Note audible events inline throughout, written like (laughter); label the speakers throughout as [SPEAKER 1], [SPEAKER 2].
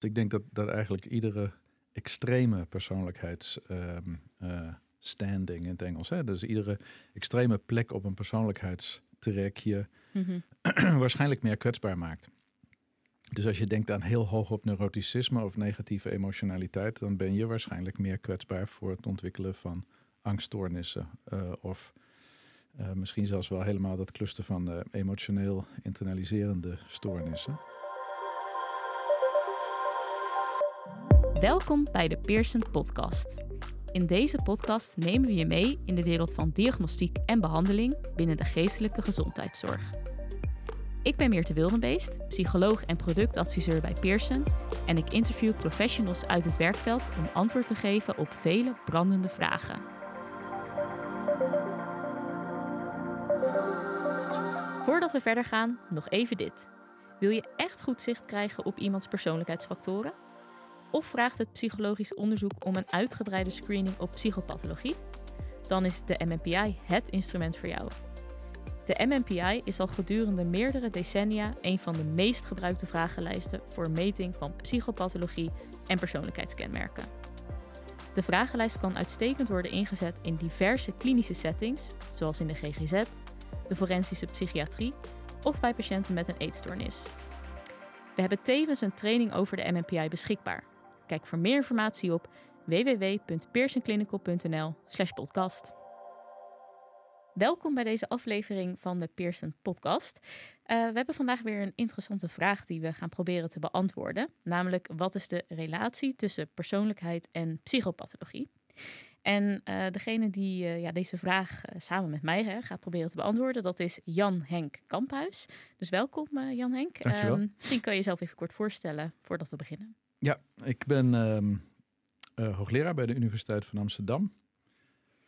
[SPEAKER 1] Ik denk dat, dat eigenlijk iedere extreme persoonlijkheidsstanding ehm, in het Engels, hè, dus iedere extreme plek op een persoonlijkheidstrek je
[SPEAKER 2] Mhm. (clears throat)
[SPEAKER 1] waarschijnlijk meer kwetsbaar maakt. Dus als je denkt aan heel hoog op neuroticisme of negatieve emotionaliteit, dan ben je waarschijnlijk meer kwetsbaar voor het ontwikkelen van angststoornissen. eh, of eh, misschien zelfs wel helemaal dat cluster van eh, emotioneel internaliserende stoornissen.
[SPEAKER 2] Welkom bij de Pearson Podcast. In deze podcast nemen we je mee in de wereld van diagnostiek en behandeling binnen de geestelijke gezondheidszorg. Ik ben Meerte Wildenbeest, psycholoog en productadviseur bij Pearson en ik interview professionals uit het werkveld om antwoord te geven op vele brandende vragen. Voordat we verder gaan, nog even dit. Wil je echt goed zicht krijgen op iemands persoonlijkheidsfactoren? Of vraagt het psychologisch onderzoek om een uitgebreide screening op psychopathologie? Dan is de MMPI het instrument voor jou. De MMPI is al gedurende meerdere decennia een van de meest gebruikte vragenlijsten voor meting van psychopathologie en persoonlijkheidskenmerken. De vragenlijst kan uitstekend worden ingezet in diverse klinische settings, zoals in de GGZ, de forensische psychiatrie of bij patiënten met een eetstoornis. We hebben tevens een training over de MMPI beschikbaar. Kijk voor meer informatie op www.pearsonclinical.nl/podcast. Welkom bij deze aflevering van de Pearson Podcast. Uh, we hebben vandaag weer een interessante vraag die we gaan proberen te beantwoorden. Namelijk, wat is de relatie tussen persoonlijkheid en psychopathologie? En uh, degene die uh, ja, deze vraag samen met mij hè, gaat proberen te beantwoorden, dat is Jan Henk Kamphuis. Dus welkom Jan Henk.
[SPEAKER 1] Dankjewel.
[SPEAKER 2] misschien kan je jezelf even kort voorstellen voordat we beginnen.
[SPEAKER 1] Ja, ik ben um, hoogleraar bij de Universiteit van Amsterdam.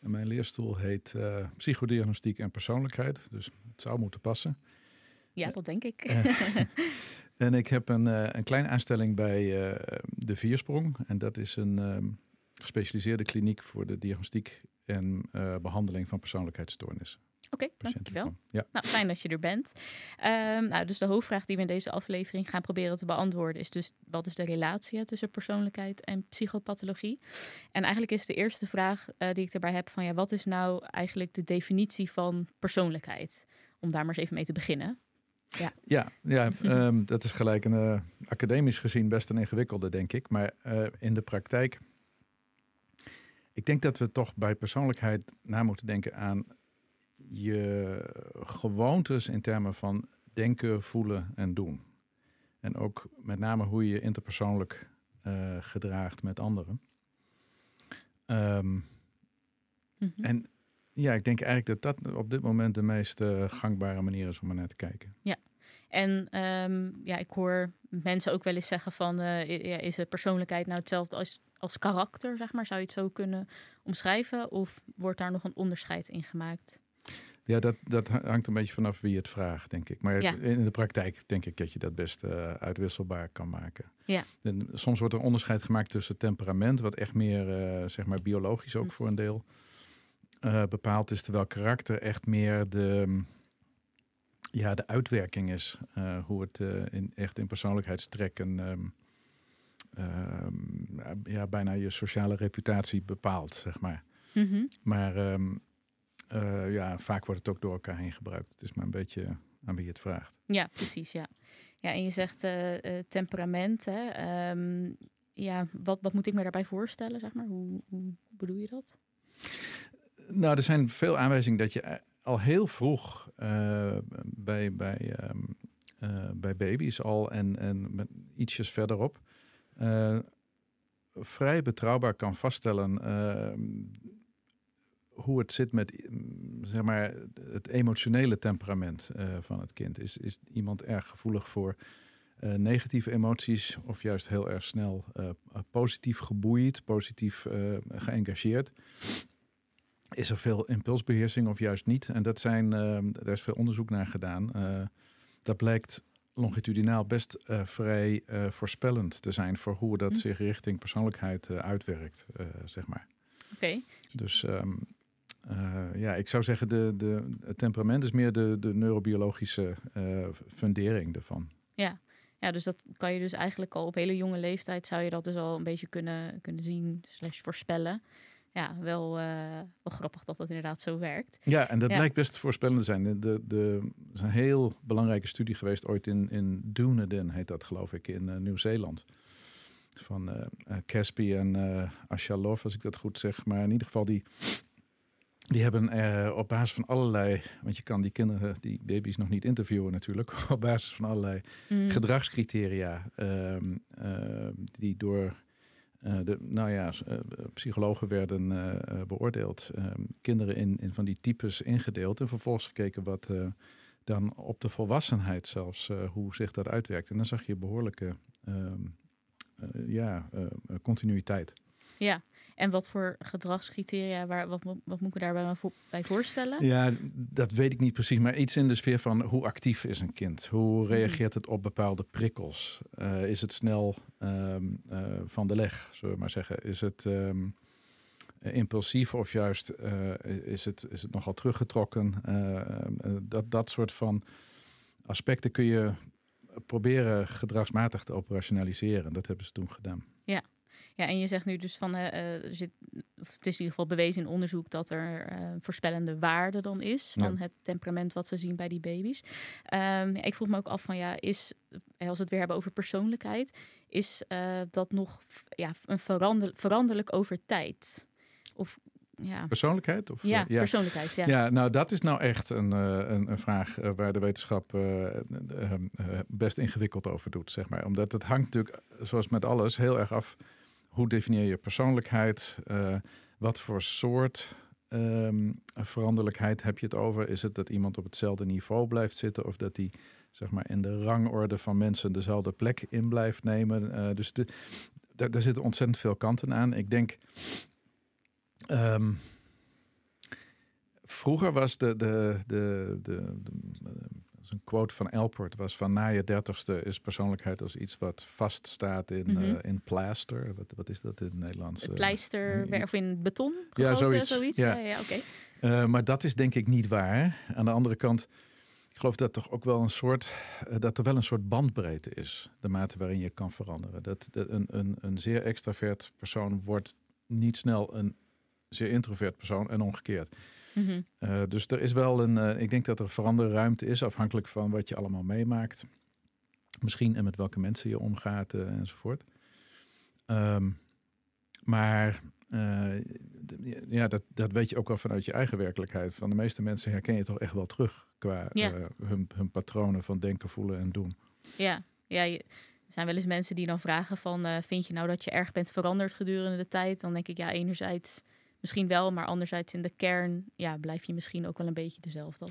[SPEAKER 1] En mijn leerstoel heet uh, Psychodiagnostiek en Persoonlijkheid. Dus het zou moeten passen.
[SPEAKER 2] Ja, dat denk ik. (laughs) (laughs)
[SPEAKER 1] en ik heb een, uh, een kleine aanstelling bij de Viersprong. En dat is een um, gespecialiseerde kliniek voor de diagnostiek en behandeling van persoonlijkheidsstoornissen.
[SPEAKER 2] Oké, okay, dankjewel.
[SPEAKER 1] Ja.
[SPEAKER 2] Nou, fijn dat je er bent. Um, nou, dus de hoofdvraag die we in deze aflevering gaan proberen te beantwoorden is dus wat is de relatie tussen persoonlijkheid en psychopathologie? En eigenlijk is de eerste vraag uh, die ik erbij heb van ja, wat is nou eigenlijk de definitie van persoonlijkheid? Om daar maar eens even mee te beginnen. Ja,
[SPEAKER 1] ja, ja um, (laughs) dat is gelijk een uh, academisch gezien best een ingewikkelde, denk ik. Maar uh, in de praktijk, ik denk dat we toch bij persoonlijkheid na moeten denken aan je gewoontes in termen van denken, voelen en doen. En ook met name hoe je je interpersoonlijk uh, gedraagt met anderen. Um,
[SPEAKER 2] Mhm.
[SPEAKER 1] mm -hmm. En ja, ik denk eigenlijk dat dat op dit moment de meest uh, gangbare manier is om er naar te kijken.
[SPEAKER 2] Ja, en um, ja, ik hoor mensen ook wel eens zeggen van, uh, is de persoonlijkheid nou hetzelfde als, als karakter, zeg maar? Zou je het zo kunnen omschrijven? Of wordt daar nog een onderscheid in gemaakt?
[SPEAKER 1] Ja, dat, dat hangt een beetje vanaf wie het vraagt, denk ik. Maar
[SPEAKER 2] Ja.
[SPEAKER 1] in de praktijk denk ik dat je dat best uh, uitwisselbaar kan maken.
[SPEAKER 2] Ja.
[SPEAKER 1] En soms wordt er onderscheid gemaakt tussen temperament, wat echt meer, uh, zeg maar, biologisch ook
[SPEAKER 2] Hm.
[SPEAKER 1] voor een deel uh, bepaald is, terwijl karakter echt meer de, ja, de uitwerking is. Hoe het in, echt in persoonlijkheidstrekken um, um, ja, bijna je sociale reputatie bepaalt, zeg maar.
[SPEAKER 2] Mhm.
[SPEAKER 1] Maar um, uh, ja, vaak wordt het ook door elkaar heen gebruikt. Het is maar een beetje aan wie je het vraagt.
[SPEAKER 2] Ja, precies. Ja, ja en je zegt uh, temperament. Hè? Um, ja, wat, wat moet ik me daarbij voorstellen? Zeg maar? hoe, hoe bedoel je dat?
[SPEAKER 1] Nou, er zijn veel aanwijzingen dat je al heel vroeg uh, bij, bij, um, bij baby's al en, en met ietsjes verderop vrij betrouwbaar kan vaststellen hoe het zit met zeg maar, het emotionele temperament uh, van het kind. Is, is iemand erg gevoelig voor uh, negatieve emoties of juist heel erg snel uh, positief geboeid, positief geëngageerd? Is er veel impulsbeheersing of juist niet? En dat zijn, daar is veel onderzoek naar gedaan. dat blijkt longitudinaal best vrij voorspellend te zijn voor hoe dat
[SPEAKER 2] Hm.
[SPEAKER 1] zich richting persoonlijkheid uitwerkt, zeg maar.
[SPEAKER 2] Oké. Okay.
[SPEAKER 1] Dus um, uh, ja, ik zou zeggen, de, de, het temperament is meer de, de neurobiologische uh, fundering ervan.
[SPEAKER 2] Ja. Ja, dus dat kan je dus eigenlijk al op hele jonge leeftijd zou je dat dus al een beetje kunnen, kunnen zien, slash voorspellen. Ja, wel, uh, wel grappig dat dat inderdaad zo werkt.
[SPEAKER 1] Ja, en dat blijkt best voorspellend te zijn. De, de, is een heel belangrijke studie geweest ooit in, in Dunedin, heet dat geloof ik, in Nieuw-Zeeland. Van uh, Caspi en uh, Ashalov, als ik dat goed zeg. Maar in ieder geval, die, die hebben uh, op basis van allerlei, want je kan die kinderen, die baby's nog niet interviewen natuurlijk, (laughs) op basis van allerlei mm. gedragscriteria uh, uh, die door de, nou ja, psychologen werden beoordeeld, ehm, kinderen in, in van die types ingedeeld en vervolgens gekeken wat dan op de volwassenheid zelfs, hoe zich dat uitwerkt. En dan zag je behoorlijke ehm, ja, continuïteit.
[SPEAKER 2] Ja, en wat voor gedragscriteria, waar, wat, wat moet ik daarbij bij voorstellen?
[SPEAKER 1] Ja, dat weet ik niet precies. Maar iets in de sfeer van hoe actief is een kind? Hoe mhm. reageert het op bepaalde prikkels? Uh, is het snel um, uh, van de leg, zullen we maar zeggen? Is het um, impulsief of juist uh, is, het, is het nogal teruggetrokken? dat, dat soort van aspecten kun je proberen gedragsmatig te operationaliseren. Dat hebben ze toen gedaan.
[SPEAKER 2] Ja. Ja, en je zegt nu dus van, uh, zit, het is in ieder geval bewezen in onderzoek dat er uh, voorspellende waarde dan is van het temperament wat ze zien bij die baby's. Um, ik vroeg me ook af van, ja, is, als we het weer hebben over persoonlijkheid, is uh, dat nog ja, een verander, veranderlijk over tijd? Of ja.
[SPEAKER 1] Persoonlijkheid? Of,
[SPEAKER 2] ja, ja, persoonlijkheid. Ja.
[SPEAKER 1] ja, nou dat is nou echt een, een, een vraag waar de wetenschap uh, best ingewikkeld over doet, zeg maar. Omdat het hangt natuurlijk, zoals met alles, heel erg af hoe definieer je persoonlijkheid? Uh, wat voor soort um, veranderlijkheid heb je het over? Is het dat iemand op hetzelfde niveau blijft zitten of dat die zeg maar, in de rangorde van mensen dezelfde plek in blijft nemen? Uh, dus daar zitten ontzettend veel kanten aan. Ik denk. Um, vroeger was de, de, de, de een quote van Elport was van na je dertigste is persoonlijkheid als iets wat vaststaat in, mm -hmm. uh, in plaster. Wat, wat is dat in het Nederlands?
[SPEAKER 2] Pleister uh, of in beton?
[SPEAKER 1] Ja, zoiets.
[SPEAKER 2] zoiets. Ja. ja, ja oké.
[SPEAKER 1] Okay. Uh, maar dat is denk ik niet waar. Aan de andere kant, ik geloof dat toch ook wel een soort, dat er wel een soort bandbreedte is. De mate waarin je kan veranderen. Dat, dat een, een, een zeer extravert persoon wordt niet snel een zeer introvert persoon en omgekeerd. Mm uh, dus er is wel een, uh, ik denk dat er veranderruimte is, afhankelijk van wat je allemaal meemaakt. Misschien en met welke mensen je omgaat uh, enzovoort. Um, maar ja, dat, dat weet je ook wel vanuit je eigen werkelijkheid. Van de meeste mensen herken je toch echt wel terug qua ja. hun, hun patronen van denken, voelen en doen.
[SPEAKER 2] Ja, ja je, er zijn wel eens mensen die dan vragen van, vind je nou dat je erg bent veranderd gedurende de tijd? Dan denk ik, ja, enerzijds misschien wel, maar anderzijds in de kern ja, blijf je misschien ook wel een beetje dezelfde.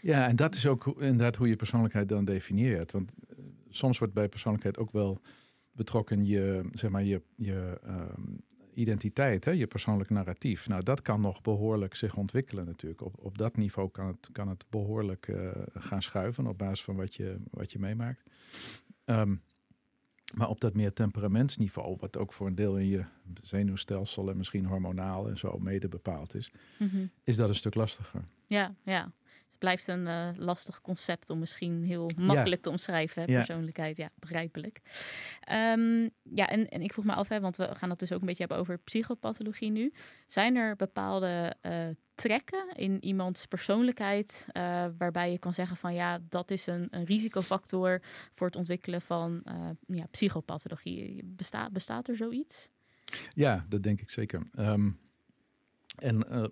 [SPEAKER 1] Ja, en dat is ook inderdaad hoe je persoonlijkheid dan definieert. Want eh, soms wordt bij persoonlijkheid ook wel betrokken je, zeg maar, je, je um, identiteit, hè, je persoonlijk narratief. Nou, dat kan nog behoorlijk zich ontwikkelen natuurlijk. Op, op dat niveau kan het, kan het behoorlijk uh, gaan schuiven op basis van wat je, wat je meemaakt. Um, maar op dat meer temperamentsniveau, wat ook voor een deel in je zenuwstelsel en misschien hormonaal en zo mede bepaald is, mm -hmm. is dat een stuk lastiger.
[SPEAKER 2] Ja, ja. Het blijft een uh, lastig concept om misschien heel makkelijk ja. te omschrijven. Hè, persoonlijkheid, ja, begrijpelijk. Um, ja, en, en ik vroeg me af, hè, want we gaan het dus ook een beetje hebben over psychopathologie nu. Zijn er bepaalde uh, trekken in iemands persoonlijkheid, uh, waarbij je kan zeggen van ja, dat is een, een risicofactor voor het ontwikkelen van uh, ja, psychopathologie. Besta bestaat er zoiets?
[SPEAKER 1] Ja, dat denk ik zeker. Um, en uh,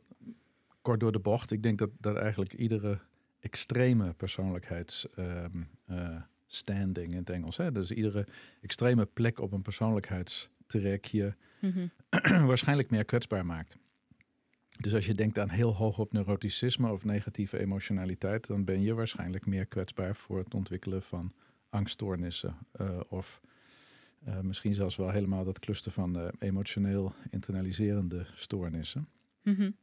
[SPEAKER 1] kort door de bocht, ik denk dat, dat eigenlijk iedere extreme persoonlijkheidsstanding um, in het Engels, hè, dus iedere extreme plek op een persoonlijkheidstrek je mm -hmm. (clears throat) waarschijnlijk meer kwetsbaar maakt. Dus als je denkt aan heel hoog op neuroticisme of negatieve emotionaliteit, dan ben je waarschijnlijk meer kwetsbaar voor het ontwikkelen van angststoornissen. Uh, of uh, misschien zelfs wel helemaal dat cluster van uh, emotioneel internaliserende stoornissen. Mm -hmm.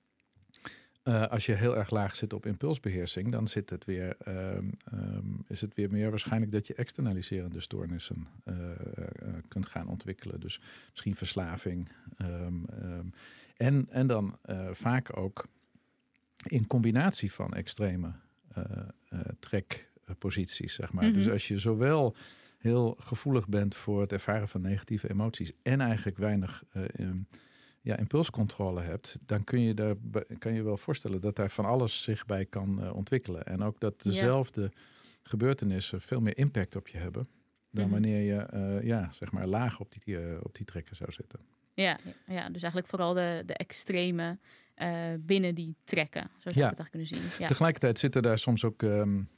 [SPEAKER 1] Als je heel erg laag zit op impulsbeheersing, dan zit het weer, um, um, is het weer meer waarschijnlijk dat je externaliserende stoornissen kunt gaan ontwikkelen. Dus misschien verslaving. Um, en, en dan vaak ook in combinatie van extreme trekposities, zeg maar. Mm -hmm. Dus als je zowel heel gevoelig bent voor het ervaren van negatieve emoties en eigenlijk weinig ja, impulscontrole hebt, dan kun je, daar, kan je wel voorstellen dat daar van alles zich bij kan uh, ontwikkelen. En ook dat dezelfde gebeurtenissen veel meer impact op je hebben dan mhm. wanneer je uh, ja, zeg maar laag op die, op die trekken zou zitten.
[SPEAKER 2] Ja, ja, dus eigenlijk vooral de, de extreme binnen die trekken, zo zou ja. je het eigenlijk kunnen zien. Ja.
[SPEAKER 1] Tegelijkertijd zitten daar soms ook um,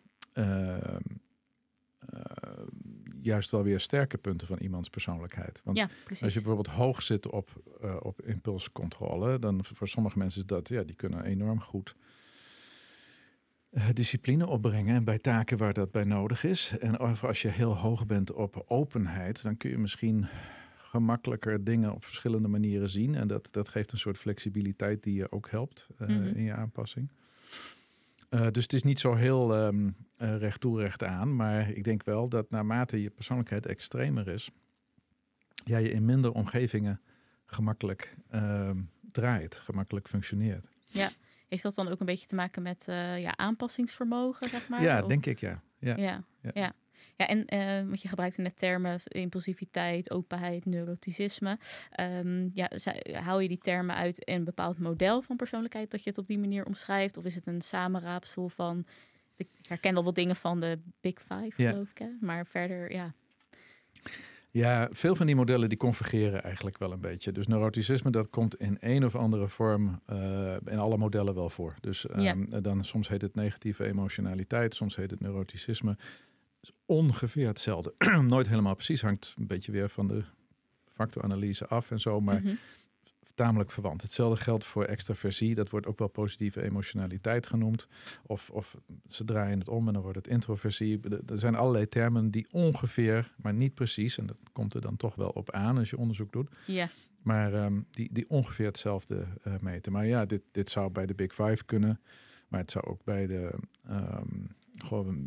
[SPEAKER 1] juist wel weer sterke punten van iemands persoonlijkheid. Want
[SPEAKER 2] ja,
[SPEAKER 1] als je bijvoorbeeld hoog zit op, uh, op impulscontrole, dan voor sommige mensen is dat, ja, die kunnen enorm goed uh, discipline opbrengen en bij taken waar dat bij nodig is. En als je heel hoog bent op openheid, dan kun je misschien gemakkelijker dingen op verschillende manieren zien. En dat, dat geeft een soort flexibiliteit die je ook helpt uh, mm -hmm. in je aanpassing. Uh, dus het is niet zo heel um, uh, recht toe, recht aan. Maar ik denk wel dat naarmate je persoonlijkheid extremer is, ja, je in minder omgevingen gemakkelijk uh, draait, gemakkelijk functioneert.
[SPEAKER 2] Ja, heeft dat dan ook een beetje te maken met uh, ja, aanpassingsvermogen, zeg maar?
[SPEAKER 1] Ja, denk ik ja.
[SPEAKER 2] Ja, ja. ja. ja. Ja, en uh, want je gebruikt net termen impulsiviteit, openheid, neuroticisme. Um, ja, haal je die termen uit een bepaald model van persoonlijkheid dat je het op die manier omschrijft? Of is het een samenraapsel van. Ik herken al wat dingen van de Big Five, geloof ik. Hè? Maar verder, ja.
[SPEAKER 1] Ja, veel van die modellen die convergeren eigenlijk wel een beetje. Dus neuroticisme, dat komt in een of andere vorm uh, in alle modellen wel voor. Dus um, ja. dan soms heet het negatieve emotionaliteit, soms heet het neuroticisme ongeveer hetzelfde. (clears throat) Nooit helemaal precies, hangt een beetje weer van de factoranalyse af en zo, maar mm tamelijk verwant. Hetzelfde geldt voor extraversie, dat wordt ook wel positieve emotionaliteit genoemd. Of, of ze draaien het om en dan wordt het introversie. Er zijn allerlei termen die ongeveer, maar niet precies, en dat komt er dan toch wel op aan als je onderzoek doet.
[SPEAKER 2] Ja.
[SPEAKER 1] Maar um, die, die ongeveer hetzelfde uh, meten. Maar ja, dit, dit zou bij de Big Five kunnen, maar het zou ook bij de um, gewoon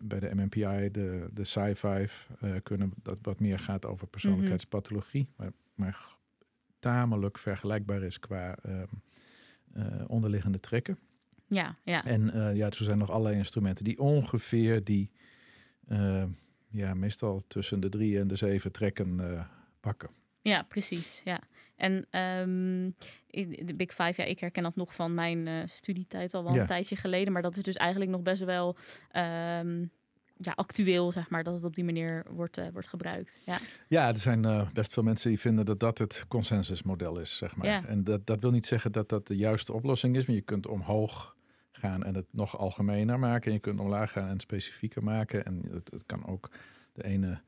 [SPEAKER 1] bij de MMPI, de, de sci-fi uh, kunnen dat wat meer gaat over persoonlijkheidspathologie, maar, maar tamelijk vergelijkbaar is qua uh, uh, onderliggende trekken.
[SPEAKER 2] Ja, ja.
[SPEAKER 1] En uh, ja, er zijn nog allerlei instrumenten die ongeveer die, ja, meestal tussen de drie en de zeven trekken pakken.
[SPEAKER 2] Ja, precies. Ja. En um, de Big Five, ja, ik herken dat nog van mijn uh, studietijd al wel een tijdje geleden. Maar dat is dus eigenlijk nog best wel um, ja, actueel, zeg maar, dat het op die manier wordt, uh, wordt gebruikt. Ja,
[SPEAKER 1] ja er zijn uh, best veel mensen die vinden dat dat het consensusmodel is, zeg maar.
[SPEAKER 2] Ja.
[SPEAKER 1] En dat, dat wil niet zeggen dat dat de juiste oplossing is, maar je kunt omhoog gaan en het nog algemener maken. En je kunt omlaag gaan en specifieker maken. En het, het kan ook de ene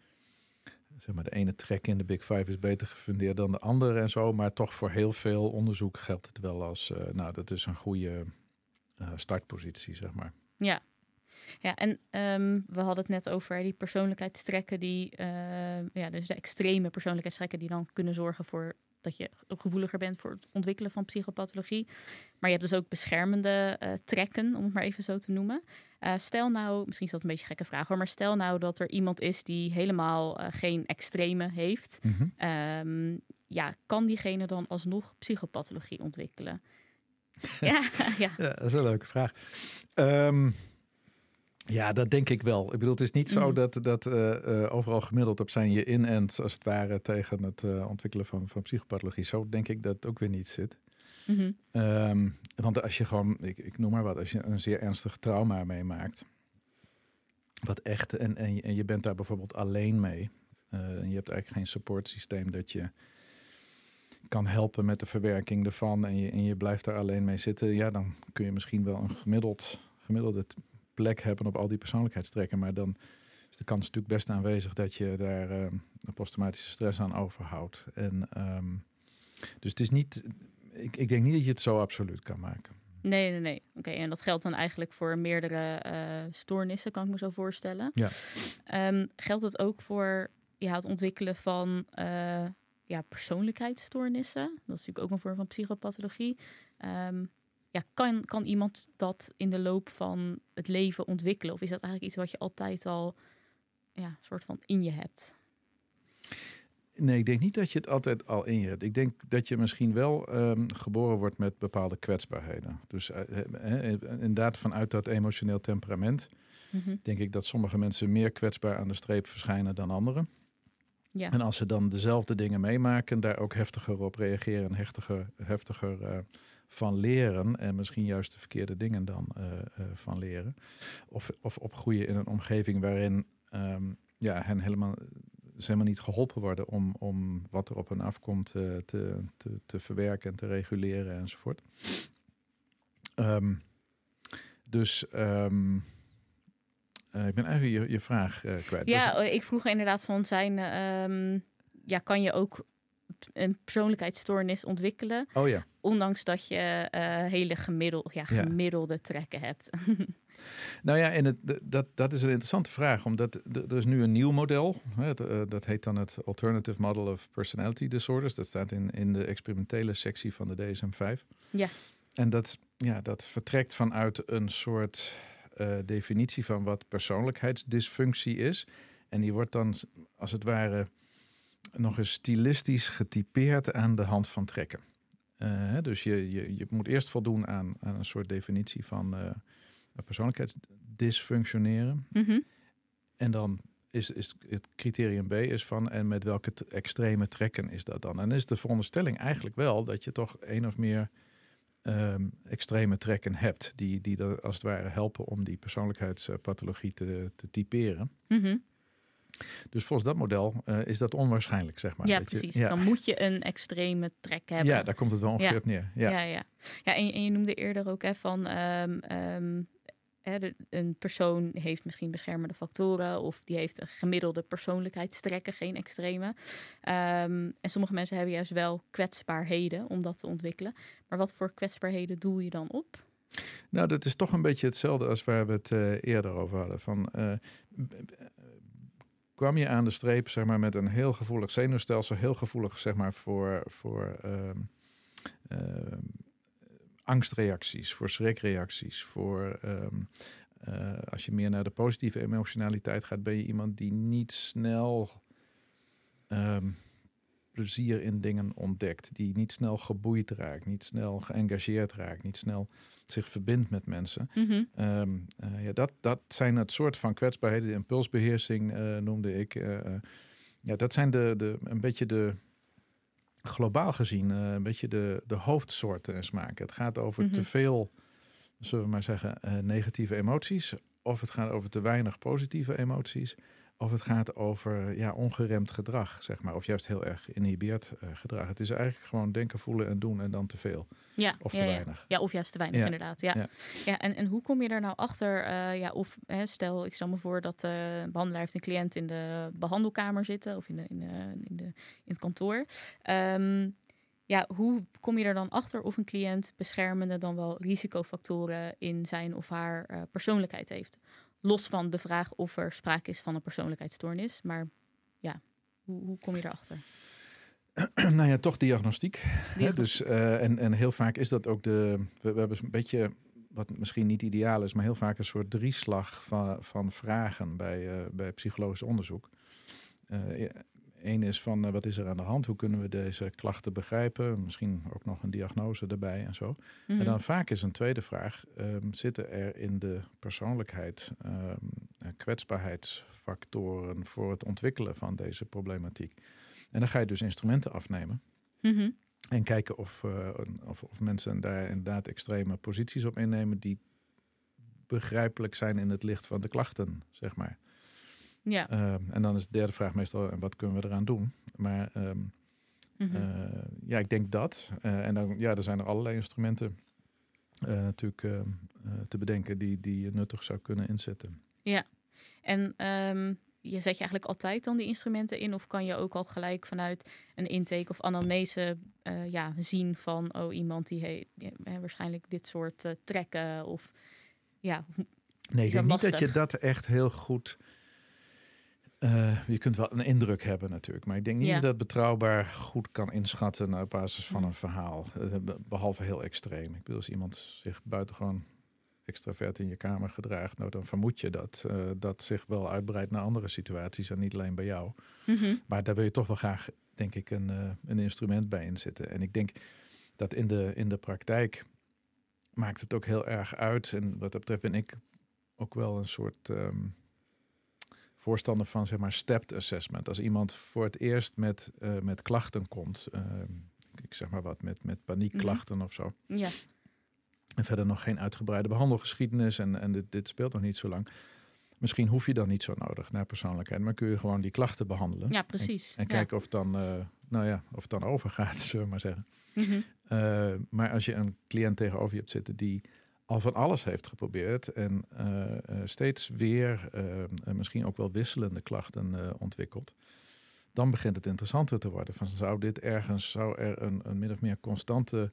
[SPEAKER 1] zeg maar, de ene trek in de Big Five is beter gefundeerd dan de andere en zo. Maar toch voor heel veel onderzoek geldt het wel als, uh, nou, dat is een goede uh, startpositie, zeg maar.
[SPEAKER 2] Ja. Ja, en um, we hadden het net over die persoonlijkheidstrekken, die, uh, ja, dus de extreme persoonlijkheidstrekken die dan kunnen zorgen voor dat je gevoeliger bent voor het ontwikkelen van psychopathologie. Maar je hebt dus ook beschermende uh, trekken, om het maar even zo te noemen. Uh, stel nou, misschien is dat een beetje een gekke vraag hoor, maar stel nou dat er iemand is die helemaal uh, geen extreme heeft. Mm -hmm. um, ja, kan diegene dan alsnog psychopathologie ontwikkelen? (laughs) ja, (laughs) ja.
[SPEAKER 1] ja, dat is een leuke vraag. Um, ja, dat denk ik wel. Ik bedoel, het is niet zo mm. dat, dat uh, uh, overal gemiddeld op zijn je in en als het ware tegen het uh, ontwikkelen van, van psychopathologie. Zo denk ik dat het ook weer niet zit.
[SPEAKER 2] Mm -hmm.
[SPEAKER 1] um, want als je gewoon, ik, ik, noem maar wat, als je een zeer ernstig trauma meemaakt, wat echt, en, en, en je bent daar bijvoorbeeld alleen mee, en je hebt eigenlijk geen supportsysteem dat je kan helpen met de verwerking ervan en je, en je blijft daar alleen mee zitten, ja, dan kun je misschien wel een gemiddeld, gemiddelde plek hebben op al die persoonlijkheidstrekken. Maar dan is de kans natuurlijk best aanwezig dat je daar uh, een posttraumatische stress aan overhoudt. En um, dus het is niet, ik, ik denk niet dat je het zo absoluut kan maken.
[SPEAKER 2] Nee, nee, nee. Oké, okay, en dat geldt dan eigenlijk voor meerdere uh, stoornissen, kan ik me zo voorstellen.
[SPEAKER 1] Ja.
[SPEAKER 2] Um, geldt het ook voor ja, het ontwikkelen van uh, ja, persoonlijkheidsstoornissen? Dat is natuurlijk ook een vorm van psychopathologie. Um, ja, kan, kan iemand dat in de loop van het leven ontwikkelen? Of is dat eigenlijk iets wat je altijd al ja, soort van in je hebt?
[SPEAKER 1] Nee, ik denk niet dat je het altijd al in je hebt. Ik denk dat je misschien wel ehm, geboren wordt met bepaalde kwetsbaarheden. Dus eh, eh, eh, inderdaad, vanuit dat emotioneel temperament
[SPEAKER 2] Mhm.
[SPEAKER 1] denk ik dat sommige mensen meer kwetsbaar aan de streep verschijnen dan anderen.
[SPEAKER 2] Ja.
[SPEAKER 1] En als ze dan dezelfde dingen meemaken, daar ook heftiger op reageren en heftiger, heftiger eh, van leren. En misschien juist de verkeerde dingen dan eh, eh, van leren. Of, of opgroeien in een omgeving waarin ehm, ja, hen helemaal, ze helemaal niet geholpen worden om, om wat er op hen afkomt te, te, te verwerken en te reguleren enzovoort. Ehm, dus ehm, eh, ik ben eigenlijk je, je vraag eh, kwijt.
[SPEAKER 2] Ja, eh, ik vroeg inderdaad van zijn, ehm, ja, kan je ook een persoonlijkheidsstoornis ontwikkelen,
[SPEAKER 1] oh ja.
[SPEAKER 2] ondanks dat je hele gemiddel, ja,
[SPEAKER 1] Ja.
[SPEAKER 2] gemiddelde trekken hebt. (laughs)
[SPEAKER 1] Nou ja, en het, dat, dat is een interessante vraag, omdat er is nu een nieuw model. Hè, dat heet dan het Alternative Model of Personality Disorders. Dat staat in, in de experimentele sectie van de DSM-5.
[SPEAKER 2] Ja.
[SPEAKER 1] En dat, ja, dat vertrekt vanuit een soort eh, definitie van wat persoonlijkheidsdysfunctie is. En die wordt dan, als het ware, nog eens stilistisch getypeerd aan de hand van trekken. Eh, dus je, je, je moet eerst voldoen aan, aan een soort definitie van eh persoonlijkheidsdysfunctioneren.
[SPEAKER 2] Mhm.
[SPEAKER 1] En dan is, is het criterium B is van en met welke extreme trekken is dat dan? En is de veronderstelling eigenlijk wel dat je toch één of meer ehm, extreme trekken hebt, die, die er als het ware helpen om die persoonlijkheidspathologie te, te typeren.
[SPEAKER 2] Mhm.
[SPEAKER 1] Dus volgens dat model eh, is dat onwaarschijnlijk, zeg maar.
[SPEAKER 2] ja, precies.
[SPEAKER 1] ja,
[SPEAKER 2] Dan moet je een extreme trek hebben.
[SPEAKER 1] ja, daar komt het wel ongeveer
[SPEAKER 2] Ja.
[SPEAKER 1] op neer. Ja.
[SPEAKER 2] Ja, ja. ja en, en je noemde eerder ook hè, van ehm, ehm, een persoon heeft misschien beschermende factoren of die heeft een gemiddelde persoonlijkheidstrekken, geen extreme. Ehm, en sommige mensen hebben juist wel kwetsbaarheden om dat te ontwikkelen. Maar wat voor kwetsbaarheden doel je dan op?
[SPEAKER 1] Nou, dat is toch een beetje hetzelfde als waar we het eh, eerder over hadden. Van, eh, kwam je aan de streep zeg maar, met een heel gevoelig zenuwstelsel, heel gevoelig zeg maar, voor, voor ehm, ehm, angstreacties, voor schrikreacties, voor ehm, eh, als je meer naar de positieve emotionaliteit gaat, ben je iemand die niet snel ehm, plezier in dingen ontdekt, die niet snel geboeid raakt, niet snel geëngageerd raakt, niet snel zich verbindt met mensen.
[SPEAKER 2] Mhm.
[SPEAKER 1] Ehm, eh, ja, dat, dat zijn het soort van kwetsbaarheden. De impulsbeheersing eh, noemde ik. ja, dat zijn de, de, een beetje de, globaal gezien, eh, een beetje de, de hoofdsoorten en smaken. Het gaat over
[SPEAKER 2] Mhm.
[SPEAKER 1] te veel, zullen we maar zeggen, eh, negatieve emoties. Of het gaat over te weinig positieve emoties. Of het gaat over ja, ongeremd gedrag, zeg maar. Of juist heel erg geïnhibeerd eh, gedrag. Het is eigenlijk gewoon denken, voelen en doen en dan te veel.
[SPEAKER 2] Ja,
[SPEAKER 1] Of te
[SPEAKER 2] ja.
[SPEAKER 1] weinig.
[SPEAKER 2] Ja, of juist te weinig,
[SPEAKER 1] Ja.
[SPEAKER 2] inderdaad. Ja. Ja. En, en hoe kom je daar nou achter? eh, ja, of hè, stel, ik stel me voor dat eh, een behandelaar heeft een cliënt in de behandelkamer zitten of in, de, in, de, in, de, in het kantoor. Ehm, ja, hoe kom je er dan achter of een cliënt beschermende dan wel risicofactoren in zijn of haar eh, persoonlijkheid heeft? Los van de vraag of er sprake is van een persoonlijkheidsstoornis. Maar ja, hoe, hoe kom je erachter? (clears throat)
[SPEAKER 1] nou ja, toch diagnostiek. Hè, dus, eh, en, en heel vaak is dat ook de. We, we hebben een beetje, wat misschien niet ideaal is, maar heel vaak een soort drieslag van, van vragen bij, eh, bij psychologisch onderzoek. Eén is van eh, wat is er aan de hand? Hoe kunnen we deze klachten begrijpen? Misschien ook nog een diagnose erbij en zo.
[SPEAKER 2] Mhm.
[SPEAKER 1] En dan vaak is een tweede vraag: ehm, zitten er in de persoonlijkheid ehm, eh, kwetsbaarheidsfactoren voor het ontwikkelen van deze problematiek? En dan ga je dus instrumenten afnemen.
[SPEAKER 2] Mhm.
[SPEAKER 1] En kijken of, eh, of, of mensen daar inderdaad extreme posities op innemen die begrijpelijk zijn in het licht van de klachten, zeg maar.
[SPEAKER 2] Ja.
[SPEAKER 1] Ehm, en dan is de derde vraag meestal, en wat kunnen we eraan doen? Maar ehm,
[SPEAKER 2] Mhm.
[SPEAKER 1] eh, ja, ik denk dat. Eh, en dan, ja, er zijn er allerlei instrumenten eh, natuurlijk ehm, eh, te bedenken die, die je nuttig zou kunnen inzetten.
[SPEAKER 2] En ehm, je zet je eigenlijk altijd dan die instrumenten in? Of kan je ook al gelijk vanuit een intake of anamnese eh, ja, zien van... oh, iemand die waarschijnlijk dit soort eh, trekken of... Ja,
[SPEAKER 1] Nee, ik denk niet dat je dat echt heel goed. Eh, je kunt wel een indruk hebben natuurlijk, maar ik denk niet
[SPEAKER 2] Ja.
[SPEAKER 1] dat je dat betrouwbaar goed kan inschatten op basis van
[SPEAKER 2] Hmm.
[SPEAKER 1] een verhaal. Eh, be- Behalve heel extreem. Ik bedoel, als iemand zich buitengewoon extravert in je kamer gedraagt, nou dan vermoed je dat eh, dat zich wel uitbreidt naar andere situaties en niet alleen bij jou.
[SPEAKER 2] Mhm.
[SPEAKER 1] Maar daar wil je toch wel graag denk ik, een, uh, een instrument bij inzetten. En ik denk dat in de, in de praktijk maakt het ook heel erg uit. En wat dat betreft ben ik ook wel een soort um, voorstander van, zeg maar, stepped assessment. Als iemand voor het eerst met, uh, met klachten komt, uh, ik zeg maar wat, met, met paniekklachten of zo.
[SPEAKER 2] Ja.
[SPEAKER 1] En verder nog geen uitgebreide behandelgeschiedenis en, en dit, dit speelt nog niet zo lang. Misschien hoef je dan niet zo nodig naar persoonlijkheid, maar kun je gewoon die klachten behandelen.
[SPEAKER 2] Ja, precies.
[SPEAKER 1] En, en kijken of het dan, uh, nou ja, of het dan overgaat, (laughs) zullen we maar zeggen.
[SPEAKER 2] Mhm.
[SPEAKER 1] Uh, maar als je een cliënt tegenover je hebt zitten die al van alles heeft geprobeerd en uh, steeds weer misschien ook wel wisselende klachten ontwikkelt, dan begint het interessanter te worden. Van zou dit ergens, zou er een, een min of meer constante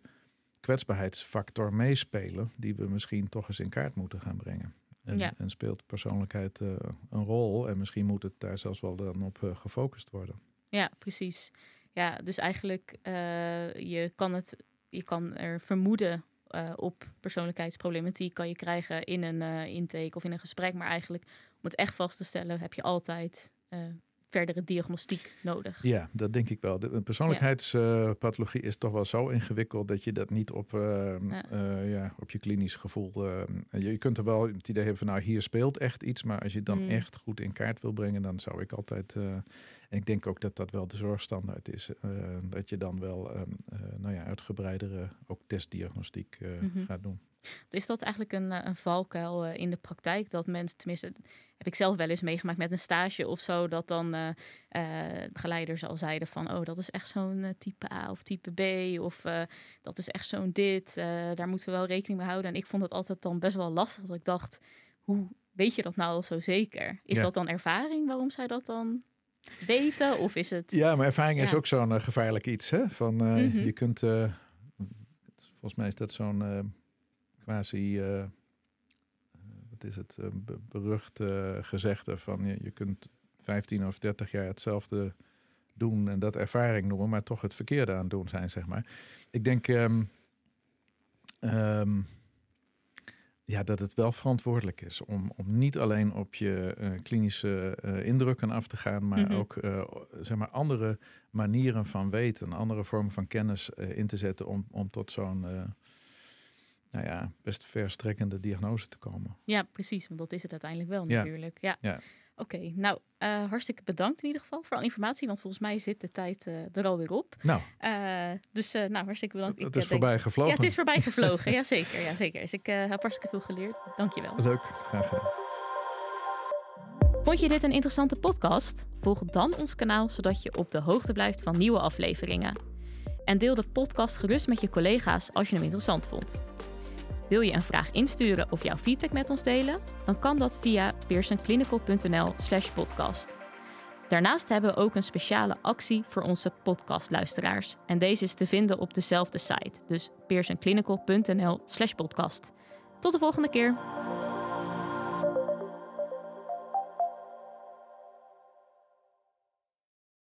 [SPEAKER 1] kwetsbaarheidsfactor meespelen, die we misschien toch eens in kaart moeten gaan brengen. En,
[SPEAKER 2] Ja.
[SPEAKER 1] en speelt persoonlijkheid uh, een rol en misschien moet het daar zelfs wel dan op uh, gefocust worden.
[SPEAKER 2] Ja, precies. Ja, dus eigenlijk uh, je kan het, je kan er vermoeden uh, op persoonlijkheidsproblematiek kan je krijgen in een uh, intake of in een gesprek, maar eigenlijk om het echt vast te stellen heb je altijd uh, verdere diagnostiek nodig.
[SPEAKER 1] Ja, dat denk ik wel. De persoonlijkheidspathologie ja. is toch wel zo ingewikkeld dat je dat niet op, uh, ja. Uh, ja, op je klinisch gevoel. Uh, je kunt er wel het idee hebben van nou hier speelt echt iets, maar als je het dan
[SPEAKER 2] Mm.
[SPEAKER 1] echt goed in kaart wil brengen, dan zou ik altijd. en ik denk ook dat dat wel de zorgstandaard is. dat je dan wel um, nou ja, uitgebreidere ook testdiagnostiek
[SPEAKER 2] Mhm.
[SPEAKER 1] gaat doen.
[SPEAKER 2] Is dat eigenlijk een, een valkuil uh, in de praktijk? Dat mensen, tenminste, heb ik zelf wel eens meegemaakt met een stage of zo, dat dan uh, uh, begeleiders al zeiden van, oh, dat is echt zo'n type A of type B, of dat is echt zo'n dit, daar moeten we wel rekening mee houden. En ik vond het altijd dan best wel lastig, dat ik dacht, hoe weet je dat nou al zo zeker? Is ja. dat dan ervaring waarom zij dat dan weten, of is het...
[SPEAKER 1] Ja, maar ervaring ja. is ook zo'n gevaarlijk iets, hè? Van, mm-hmm. je kunt, volgens mij is dat zo'n quasi, uh, wat is het, uh, berucht gezegde van je, je kunt 15 of 30 jaar hetzelfde doen en dat ervaring noemen, maar toch het verkeerde aan doen zijn, zeg maar. Ik denk um, um, ja, dat het wel verantwoordelijk is om, om niet alleen op je uh, klinische uh, indrukken af te gaan, maar
[SPEAKER 2] Mhm.
[SPEAKER 1] ook uh, zeg maar andere manieren van weten, andere vormen van kennis in te zetten om, om tot zo'n nou ja, best verstrekkende diagnose te komen.
[SPEAKER 2] Ja, precies, want dat is het uiteindelijk wel
[SPEAKER 1] Ja.
[SPEAKER 2] natuurlijk. Ja.
[SPEAKER 1] Ja.
[SPEAKER 2] Oké, nou uh, hartstikke bedankt in ieder geval voor alle informatie, want volgens mij zit de tijd uh, er alweer op.
[SPEAKER 1] Nou,
[SPEAKER 2] Uh, dus nou, hartstikke bedankt.
[SPEAKER 1] het is voorbij gevlogen.
[SPEAKER 2] Ja, het is voorbij gevlogen. (laughs) ja, zeker, ja, zeker. Dus ik heb hartstikke veel geleerd. Dankjewel.
[SPEAKER 1] Leuk, graag gedaan.
[SPEAKER 2] Vond je dit een interessante podcast? Volg dan ons kanaal zodat je op de hoogte blijft van nieuwe afleveringen. En deel de podcast gerust met je collega's als je hem interessant vond. Wil je een vraag insturen of jouw feedback met ons delen? Dan kan dat via pearsonclinical.nl slash podcast. Daarnaast hebben we ook een speciale actie voor onze podcastluisteraars. En deze is te vinden op dezelfde site, dus pearsonclinical.nl slash podcast. Tot de volgende keer!